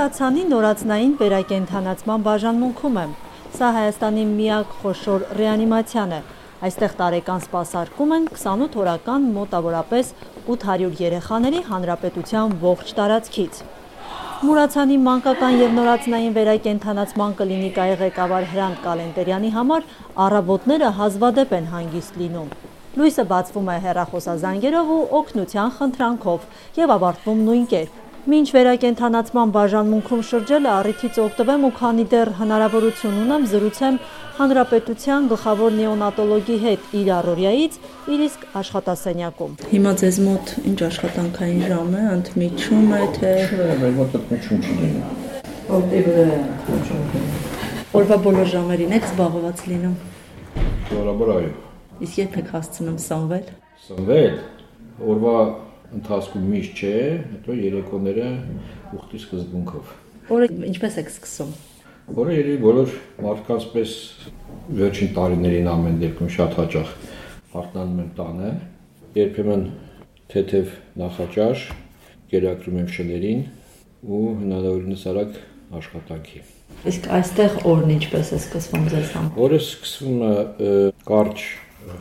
Մուրացանի նորածնային վերակենդանացման բաժանմունքում եմ։ Սա Հայաստանի միակ խոշոր ռեանիմացիան է։ Այստեղ տարեկան սպասարկում են 28 օրական մոտավորապես 800 երեխաների հանրապետության ողջ տարածքից։ Մուրացանի մանկական եւ նորածնային վերակենդանացման կլինիկայի ղեկավար Հրանտ Կալենտերյանի համար առավոտները հազվադեպ են հանգիստ լինում։ Լույսը բացվում է հեռախոսազանգերով ու օգնության խնդրանքով եւ ավարտվում նույն կերպ։ Մինչ վերակենդանացման բաժանմունքում շրջելը առիթից օգտվեմ ու քանի դեռ հնարավորություն ունեմ զրուցեմ հանրապետության գլխավոր նեոնատոլոգի հետ իր առօրյայից, իր իսկ աշխատասենյակում։ Հիմա ձեզ մոտ ինչ աշխատանքային ժամ է, ընդմիջում է թե մեր մոտ ընդմիջում չի։ որտե վրա է Օրվա բոլոր ժամերին եք զբաղված լինում։ Սովորաբար այո։ Իսկ երբ եք հասցնում սնվել։ Սնվել օրվա ընթացքում միշտ չէ, հետո երեկոները ուխտի սկզբունքով։ Օրը ինչպես եք սկսում։ Որը երևի բոլոր մարդկանց պես վերջին տարիներին ամեն դեպքում շատ հաճախ արթնանում եմ տանը, երբեմն թեթև նախաճաշ, գերակրում եմ շներին ու հնարավորինս արագ աշխատանքի։ Իսկ այստեղ օրն ինչպես է սկսվում ձեզ համար։ Օրը սկսվում է կարճ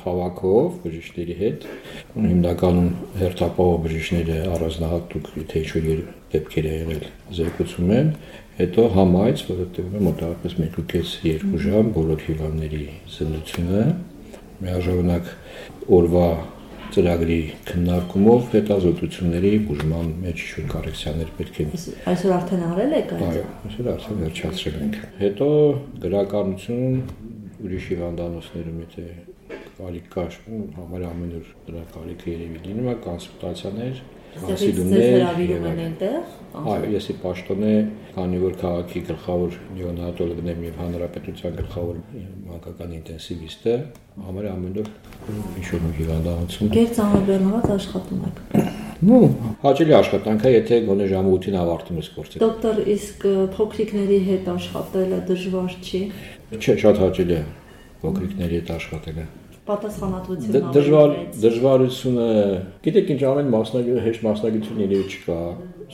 հավաքով բժիշկների հետ հիմնականում հերթապահով բժիշկները առանձնահատուկ թե ինչ-որ դեպքեր է եղել զեկուցում են հետո համայց որը տևում է մոտավորապես 1.5-2 ժամ բոլոր հիվանդների զննությունը միաժամանակ օրվա ծրագրի քննարկումով հետազոտությունների բուժման մեջ ինչ-որ կառեկցիաներ պետք է այսօր արդեն արել եք այդ? Այո այսօր արդեն վերջացրել ենք հետո գրականություն ուրիշ հիվանդանոցներում եթե կարիք կար, համար ամեն օր դրա կարիքը երևի լինում է կոնսուլտացիաներ, հասիլումներ հրավիրում են այնտեղ։ Այո, ես ի պաշտոնե, քանի որ քաղաքի գլխավոր նեոնատոլոգն եմ եւ հանրապետության գլխավոր մանկական ինտենսիվիստը, համար ամեն օր ինչ-որ հիվանդանոցում։ Գեր ծանոթանալած աշխատում եք։ Ну, հաճելի աշխատանք է, եթե գոնե ժամը 8-ին ավարտում ես գործը։ Դոկտոր, իսկ փոքրիկների հետ աշխատելը դժվար չի։ Չէ, շատ հաճելի է փոքրիկների հետ աշխատելը պատասխանատվությունը դժվար դժվարությունը գիտեք ինչ ամեն մասնագետ հեշտ մասնագիտություն երևի չկա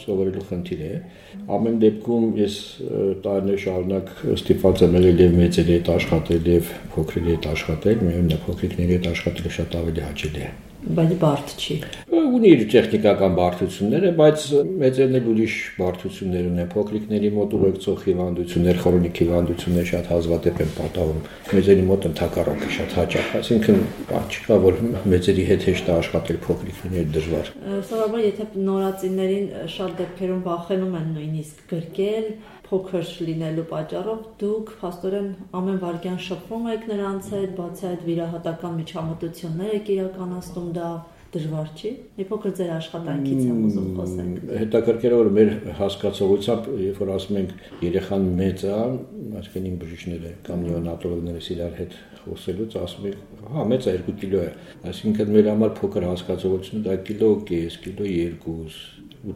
սովորելու խնդիր է ամեն դեպքում ես տարիներ շարունակ ստիպված եմ եղել եւ մեծերի հետ աշխատել եւ փոքրերի հետ աշխատել միայն փոքրիկների հետ աշխատելը շատ ավելի հաճելի է բայց բարդ չի։ Ունի իր տեխնիկական բարդությունները, բայց մեծերն էլ ուրիշ բարդություններ ունեն։ Փոքրիկների մոտ ուղեկցող հիվանդություններ, քրոնիկ հիվանդություններ շատ հազվադեպ են պատահում։ Մեծերի մոտ ընդհակառակը շատ հաճախ, այսինքն բան չկա, որ մեծերի հետ հեշտ է աշխատել, փոքրիկների դժվար։ Սովորաբար եթե նորածիններին շատ դեպքերում վախենում են նույնիսկ գրկել, փոքր լինելու պատճառով դուք փաստորեն ամեն վարքյան շփվում եք նրանց հետ, բացի այդ վիրահատական միջամտություններ եք իրականացնում դա դժվար չի։ Մի փոքր ձեր աշխատանքից եմ ուզում խոսենք։ Հետաքրքիր է որ մեր հասկացողությամբ, երբ որ ասում ենք երեխան մեծ է, այսինքն իմ բժիշկները կամ նեոնատոլոգները իրար հետ խոսելուց ասում ենք, հա, մեծ է 2 կիլո է։ Այսինքն մեր համար փոքր հասկացողությունը դա կիլո կես, կիլո 2,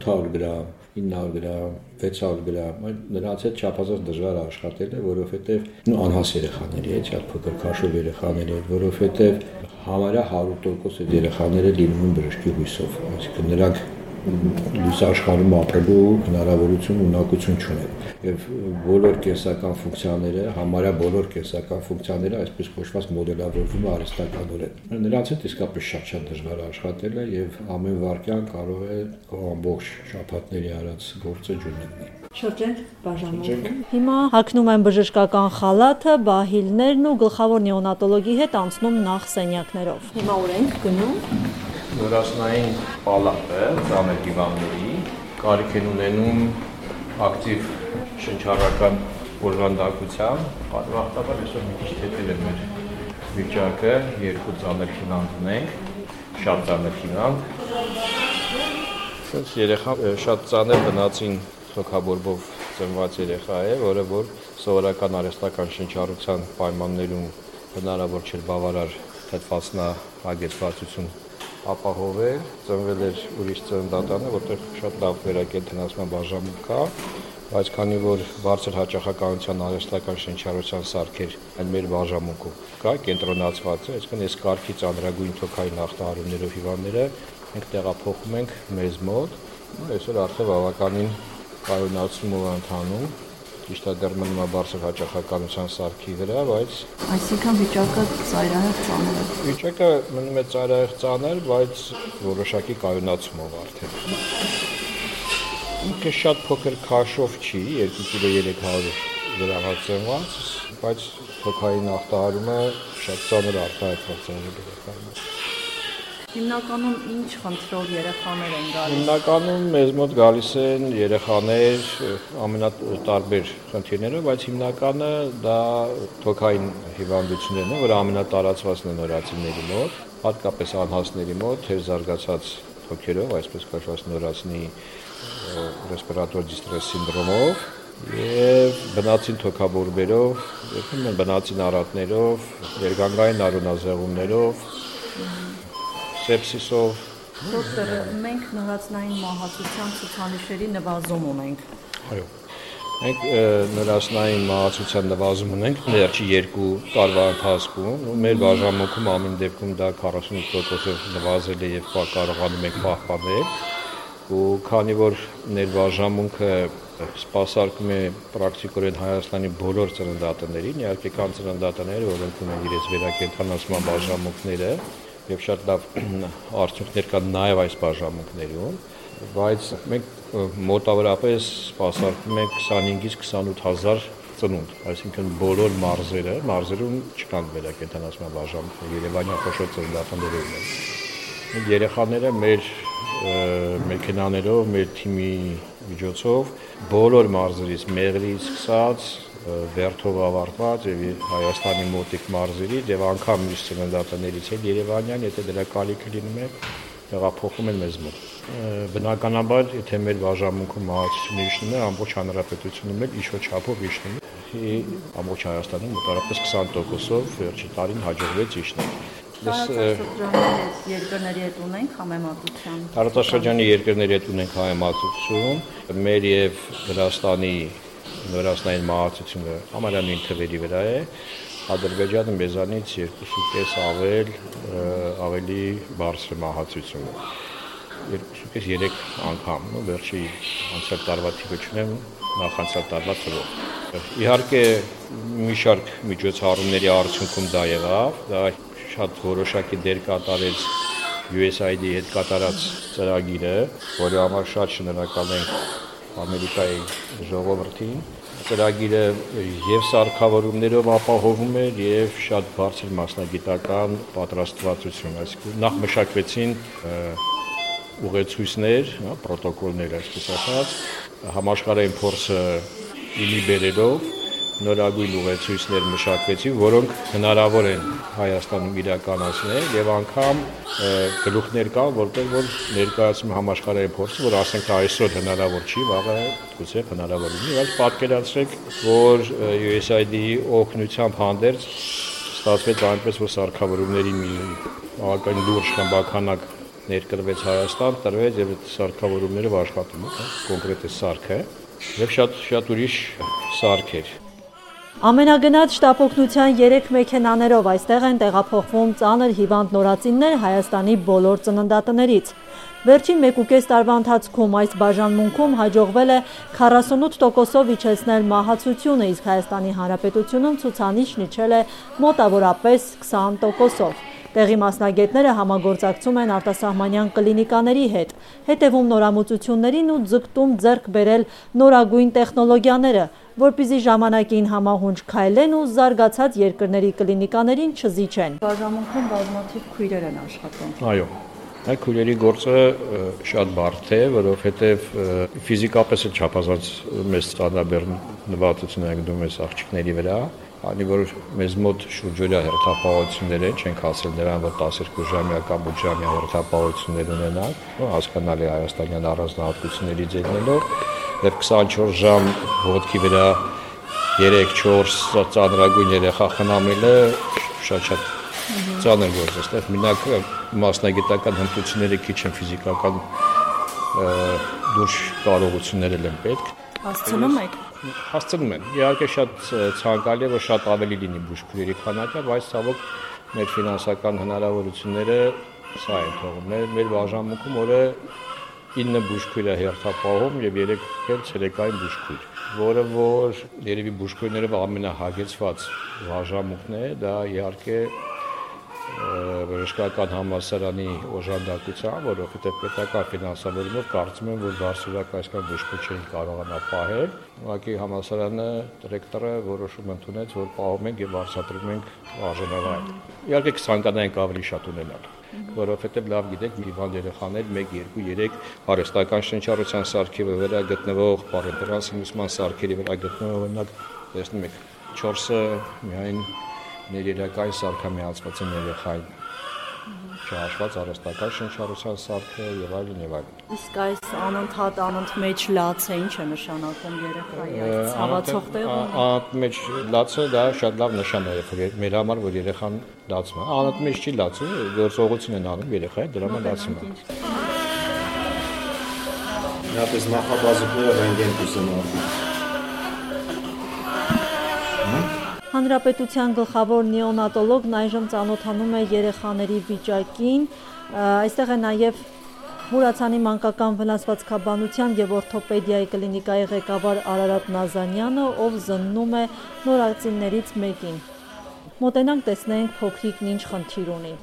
800 գրամ, 900 գրամ, 600 գրամ, այն նրանց հետ չափազանց դժվար է աշխատելը, որովհետև նո անհաս երեխաների հետ, շատ փոքր քաշով երեխաների հետ, որովհետև համարյա 100% այդ երեխաները լինում են բժշկի հույսով, այսինքն նրանք լուսաշխարհում ապրելու հնարավորություն ունակություն չունեն եւ բոլոր կենսական ֆունկցիաները, համարյա բոլոր կենսական ֆունկցիաները այսպես կոչված մոդելավորվում է արհեստականորեն։ Նրանց հետ իսկապես շատ-շատ դժվար աշխատել է եւ ամեն վարքյան կարող է ամբողջ շփաթների արած գործը ջունենի։ Շրջենք բաժանմունքում։ Հիմա հագնում են բժշկական խալաթը, բահիլներն ու գլխավոր նեոնատոլոգի հետ անցնում նախ սենյակներով։ Հիմա ուր ենք գնում նորասնային պալատը ծանր դիվանների կարիք են ունենում ակտիվ շնչառական օրգանդակությամբ պատվախտաբար այսօր մի քիչ թեթև է մեր վիճակը. Երկու ծանր հիվանդ ունենք շատ ծանր հիվանդ Սենց երեխա շատ ծանր բնածին թոքաբորբով ծնված երեխա է, որը որ սովորական արհեստական շնչառության պայմաններում հնարավոր չէր բավարար թթվասնա հագեցվածություն ապահովել, ծնվել էր ուրիշ ծննդատանը, որտեղ շատ լավ վերակենդանացման բաժանմունք կա, բայց քանի որ բարձր հաճախականության արհեստական շնչառության սարքեր այն մեր բաժանմունքում կա, կենտրոնացված է, այսինքն այս կարգի ծանրագույն թոքային ախտահարումներով հիվանդները մենք տեղափոխում ենք մեզ մոտ։ Այսօր արդեն բավականին կայունացում ու ընթանում ճիշտ է դեռ մնում է բարձր հաճախականության սարքի վրա, բայց այսինքն վիճակը ծայրահեղ ծանր է։ Վիճակը մնում է ծայրահեղ ծանր, բայց որոշակի կայունացումով արդեն։ Ինքը շատ փոքր քաշով չի, 2 կիլո 300 գրամացված, բայց թոքային ախտահարումը շատ ծանր արտահայտված է Հիմնականում ինչ խնդրով երեխաներ են գալիս։ Հիմնականում մեզ մոտ գալիս են երեխաներ ամենատարբեր խնդիրներով, բայց հիմնականը դա թոքային հիվանդություններն են, որ ամենատարածվածն են նորացիների մոտ, հատկապես անհասների մոտ, թեր զարգացած թոքերով, այսպես կոչված նորացնի ռեսպիրատոր դիստրես սինդրոմով եւ բնածին թոքաբորբերով, երբեմն բնածին արատներով, երգանգային արունազեղումներով սեպսիսով։ Դոկտոր, մենք նորածնային մահացության ցուցանիշերի նվազում ունենք։ Այո։ Մենք նորածնային մահացության նվազում ունենք վերջի 2 տարվա ընթացքում, ու մեր բաժանմունքում ամեն դեպքում դա 48%-ով նվազել է եւ կարողանում ենք պահպանել ու քանի որ ներբաժանմունքը սպասարկում է պրակտիկորեն Հայաստանի բոլոր ծննդատներին, իհարկե կան ծննդատներ, որոնք ունեն իրենց վերակենդանացման բաժանմունքները, եւ շատ լավ արդյունքներ կան նաեւ այս բաժանմունքներում, բայց մենք մոտավորապես սպասարկում ենք 25-ից 28000 ծնունդ, այսինքն բոլոր մարզերը, մարզերում չկան վերակենդանացման բաժանմունքներ, Երևանյան խոշոր ծննդատներում են։ երեխաները մեր մեքենաներով, մեր թիմի միջոցով բոլոր մարզերից, Մեղրից սկսած Վերթով ավարտված եւ Հայաստանի մոտիկ մարզերի եւ անգամ մյուս ծննդատներից էլ Երևանյան, եթե դրա կալիքը լինում է, տեղափոխում են մեզ մոտ։ Բնականաբար, եթե մեր բաժանմունքում մահացությունը իջնում է, ամբողջ հանրապետությունում էլ ինչ-որ չափով իջնում է։ Ամբողջ Հայաստանում մոտավորապես 20%-ով վերջի տարին հաջողվեց իջնել։ Ես երկրների հետ ունենք համեմատություն։ Տարածաշրջանի երկրների հետ ունենք համեմատություն։ Մեր եւ Վրաստանի նորաստային մահացությունը համարյա նույն թվերի վրա է Ադրբեջանը մեզանից 2.5 ավել ավելի բարձր մահացություն է 2.5-3 անգամ, նո վերջի անցյալ տարվա թիվը չունեմ, նախանցյալ տարվա թվով։ Իհարկե մի շարք միջոցառումների արդյունքում դա եղավ, դա շատ որոշակի դեր կատարեց USAID-ի հետ կատարած ծրագիրը, որի համար շատ շնորհակալ ենք Ամերիկայի ժողովրդին ծրագիրը եւ սարքավորումներով ապահովում էր եւ շատ բարձր մասնագիտական պատրաստվածություն, այսինքն նախ մշակվեցին ուղեցույցներ, պրոտոկոլներ, այսպես ասած, համաշխարհային փորձը ինի բերելով նորագույն ուղեցույցներ մշակվեցին, որոնք հնարավոր են Հայաստանում իրականացնել եւ անգամ գլուխներ կան, որտեղ որ ներկայացում համաշխարհային փորձը, որ ասենք այսօր հնարավոր չի, վաղը գուցե հնարավոր լինի, բայց պատկերացրեք, որ USAID-ի օգնությամբ հանդերձ ստացվեց այնպես, որ սարքավորումների մի բավական լուրջ խմբականակ ներկրվեց Հայաստան, տրվեց եւ այդ սարքավորումները աշխատում են, հա, կոնկրետ է սարքը եւ շատ շատ ուրիշ սարքեր Ամենագնաց շտապօգնության 3 մեքենաներով այստեղ են տեղափոխվում ծանր հիվանդ նորածիններ Հայաստանի բոլոր ծննդատներից։ Վերջին 1.5 տարվա ընթացքում այս բաժանմունքում հաջողվել է 48%-ով իջեցնել մահացությունը, իսկ Հայաստանի Հանրապետությունում ցուցանիշն իջել է մոտավորապես 20%-ով։ Տեղի մասնագետները համագործակցում են արտասահմանյան կլինիկաների հետ, հետևում նորամուծություններին ու ձգտում ձեռք բերել նորագույն տեխնոլոգիաները, որպիսի ժամանակին համահունչ քայլեն ու զարգացած երկրների կլինիկաներին չզիջեն։ Բաժանմունքում բազմաթիվ քույրեր են աշխատում։ Այո, Այդ քույրերի գործը շատ բարդ է, որովհետև ֆիզիկապես էլ չափազանց մեծ ստանդարտաբեռնվածություն է գտնում այս աղջիկների վրա, Անի որ մեզ մոտ շուրջօրյա հերթապահություններ են, չենք հասել նրան, որ 12 ժամյա կամ 8 ժամյա հերթապահություններ ունենանք, հասկանալի հայաստանյան առանձնահատկությունների ձգնելով, եւ 24 ժամ ոտքի վրա 3-4 ծանրագույն երեխա խնամելը շատ-շատ ծանր գործ է, այստեղ մենակ մասնագիտական հմտությունները քիչ են ֆիզիկական դուրս կարողություններ են պետք Հասցնում եք։ Հասցնում են։ Իհարկե շատ ցանկալի է, որ շատ ավելի լինի բուժքույրերի քանակը, բայց ցավոք մեր ֆինանսական հնարավորությունները սա են թողում։ Մեր մեր բաժանմունքում օրը 9 բուժքույր է հերթապահում եւ 3 էլ ցերեկային բուժքույր որը որ երևի բուժքույրներով ամենահագեցված վարժամունքն է, դա իհարկե բժշկական համալսարանի օժանդակության, որովհետև պետական ֆինանսավորումով կարծում եմ, որ բարձրակ այսքան բժշկու չէին կարողանա պահել։ Ուղղակի համալսարանը դիրեկտորը որոշում ընդունեց, որ պահում ենք եւ արձատրում ենք արժանավայր։ Իհարկե կցանկանայինք ավելի շատ ունենալ որովհետև լավ գիտեք հիվանդ երեխաներ 1 2 3 հարստական շնչառության սարքերի վրա գտնվող պարենտերալ սինուսման սարքերի վրա գտնվող օրինակ տեսնում եք 4-ը միայն ներերակային սարքամիացված են երեխային չհաշված արհեստական շնչառության սարքը եւ այլն եւ այլն։ Իսկ այս անընդհատ անընդմեջ լացը ինչ է նշանակում երեխայի այս ցավացող տեղում։ Անընդմեջ լացը դա շատ լավ նշան է մեր համար, որ երեխան լացում է։ Անընդմեջ չի լացում, գործողություն են անում երեխայի, դրա համար լացում է։ Նա պես նախաբազիկները ռենտգեն կուսնարվում Հանրապետության գլխավոր նեոնատոլոգն այժմ ծանոթանում է երեխաների վիճակին։ Այստեղ է նաև Մուրացանի մանկական վնասվածքաբանության եւ օրթոպեդիայի կլինիկայի ղեկավար Արարատ Նազանյանը, ով զննում է նորածիններից մեկին։ Մոտենանք տեսնենք փոքրիկն ինչ խնդիր ունի։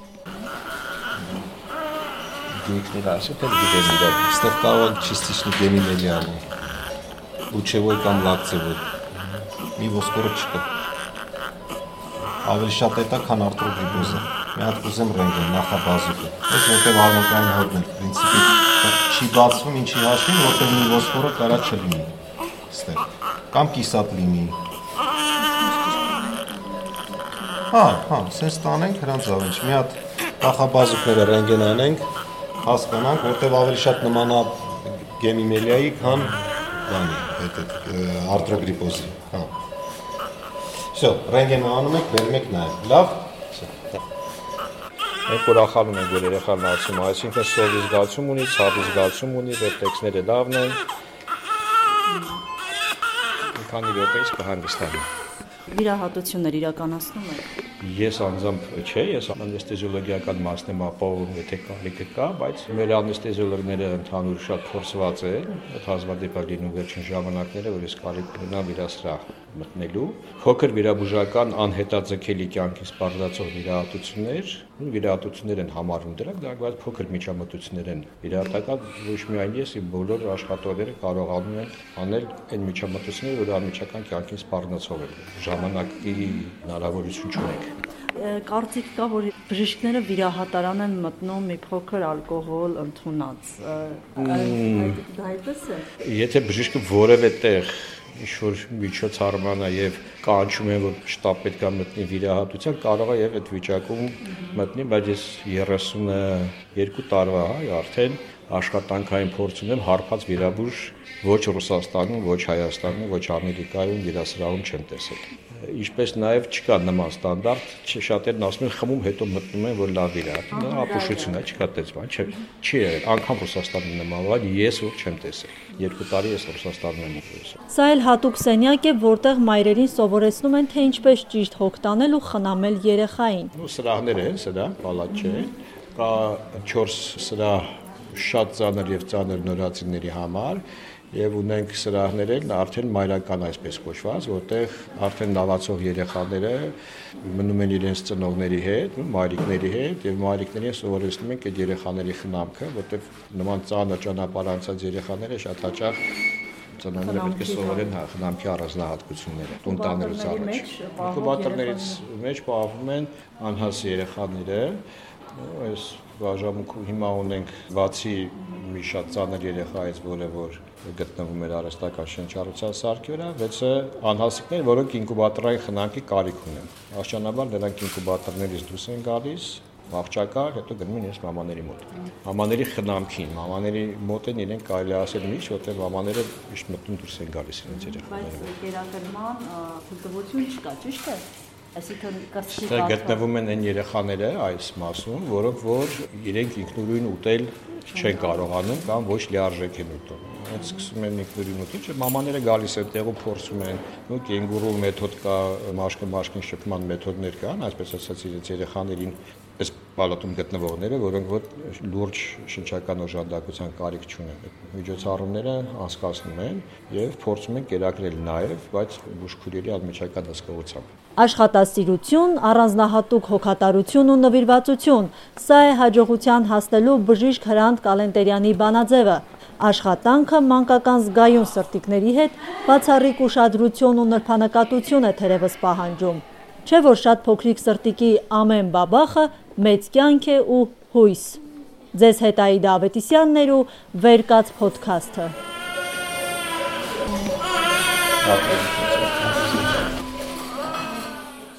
ասել թե գիտեն իրար։ Ստեղ կարող է չիստիչնի գեմի մելյանի։ Լուչևոյ կամ լակցևոյ։ Մի ոսկորը չկա ավելի շատ է դա, քան արտրոգրիպոզը։ Մի հատ կուզեմ ռենտգեն նախաբազիկը։ Այս որտեղ արմատային հոդն է, պրինցիպի չի բացվում ինչի հաշվին, որտեղ մի ոսֆորը կարա չլինի։ Ստեղ կամ կիսատ լինի։ Հա, հա, սենց տանենք հրանց ավենջ։ Մի հատ նախաբազիկները ռենտգեն անենք, հասկանանք, որտեղ ավելի շատ նմանա գեմիմելիայի, քան բանի, այդ արտրոգրիպոզի։ Հա։ Всё, ռենտգենը անում եք, բերում եք նայեք։ Լավ։ Մենք ուրախանում ենք, որ երեխան նացում, այսինքն սովի զգացում ունի, ցավի զգացում ունի, ռեֆլեքսները լավն են։ Քանի րոպեից կհանգստանա։ Վիրահատություններ իրականացնում եք։ Ես անձամբ չէ, ես անեստեզիոլոգիական մասն եմ ապահովում, եթե կարիքը կա, բայց մեր անեստեզիոլոգները ընդհանուր շատ փորձված են, հազվադեպ լինում վերջին ժամանակները, որ ես կարիք ունենամ վիրասրահ մտնելու փոքր վիրաբուժական անհետաձգելի կյանքի սպառնացող վիրահատություններ, վիրահատություններ են համարվում դրանք, դա բայց փոքր միջամտություններ են։ Վիրահատական ոչ միայն ես, իմ բոլոր աշխատողները կարողանում են անել այն միջամտությունները, որ անմիջական կյանքին սպառնացող են։ Ժամանակի հնարավորություն չունենք կարծիք կա, որ բժիշկները վիրահատարան են մտնում մի փոքր ալկոհոլ ընդունած։ Դա այդպես է։ Եթե բժիշկը որևէ տեղ ինչ որ միջոց հարմանա եւ կանչում են որ շտապ պետքա մտնի վիրահատության կարող է եւ այդ վիճակում մտնի բայց ես 32 տարվա հայ արդեն աշխատանքային փորձ ունեմ հարբած վիրաբույժ ոչ Ռուսաստանում, ոչ Հայաստանում, ոչ Ամերիկայում վիրասրահում չեմ տեսել ինչպես նաև չկա նման ստանդարտ, շատերն ասում են խմում հետո մտնում են որ լավ իր է։ Դա ապուշություն է, չկա տես բան, չէ։ Չի եղել, անգամ Ռուսաստանում նման բան ես որ չեմ տեսել։ Երկու տարի ես Ռուսաստանում եմ ապրել։ Սա էլ հատուկ սենյակ է, որտեղ մայրերին սովորեցնում են թե ինչպես ճիշտ հոգ տանել ու խնամել երեխային։ Ու սրահներ են, սրա, պալատ չէ։ Կա 4 սրահ շատ ծանր եւ ծանր նորածինների համար եւ ունենք սրահներել արդեն մայրական այսպես կոչված, որտեղ արդեն լավացող երեխաները մնում են իրենց ծնողների հետ, մայրիկների հետ եւ մայրիկներին սովորեցնում ենք այդ երեխաների խնամքը, որտեղ նման ծանր ճանապարհ անցած երեխաները շատ հաճախ ծնողները պետք է սովորեն հա խնամքի առանձնահատկությունները տուն տանելուց առաջ։ Ինկուբատորներից մեջ պահվում են անհաս երեխաները, այս բաժամունքում հիմա ունենք բացի մի շատ ծանր երեխայից, որը որ գտնվում էր արհեստական շնչառության սարքի վրա, վեցը անհասիկներ, որոնք ինկուբատորային խնամքի կարիք ունեն։ Աշճանաբար նրանք ինկուբատորներից դուրս են գալիս, վաղճակար, հետո գնում են իրենց մամաների մոտ։ Մամաների խնամքին, մամաների մոտ են իրենք կարելի ասել միշտ, որտեղ մամաները միշտ մտնում դուրս են գալիս իրենց երեխաները։ Բայց գերակրման թույլտվություն չկա, ճիշտ է։ Այսինքն կասկի Ստեղ գտնվում են այն երեխաները այս մասում, որոնք որ իրենք ինքնուրույն ուտել չեն կարողանում կամ ոչ լիարժեք են ուտում։ Այդ սկսում են ինքնուրույն ուտել, չէ՞ մամաները գալիս են տեղում փորձում են, ու կենգուրու մեթոդ կա, մաշկը մաշկին շփման մեթոդներ կան, այսպես ասած իրենց երեխաներին այս պալատում գտնվողները, որոնք որ լուրջ շնչական օժանդակության կարիք չունեն։ Միջոցառումները անցկացնում են եւ փորձում են կերակրել նաեւ, բայց բուժքույրերի անմիջական հսկողությամբ։ Աշխատասիրություն, առանձնահատուկ հոգատարություն ու նվիրվածություն։ Սա է հաջողության հասնելու բժիշկ Հրանտ Կալենտերյանի բանաձևը։ Աշխատանքը մանկական զգայուն սրտիկների հետ բացառիկ ուշադրություն ու նրբանկատություն է թերևս պահանջում։ Չէ որ շատ փոքրիկ սրտիկի ամեն բաբախը մեծ կյանք է ու հույս։ Ձեզ հետ Աիդա Ավետիսյանն էր ու Վերկաց ոդքասթը։ Հա,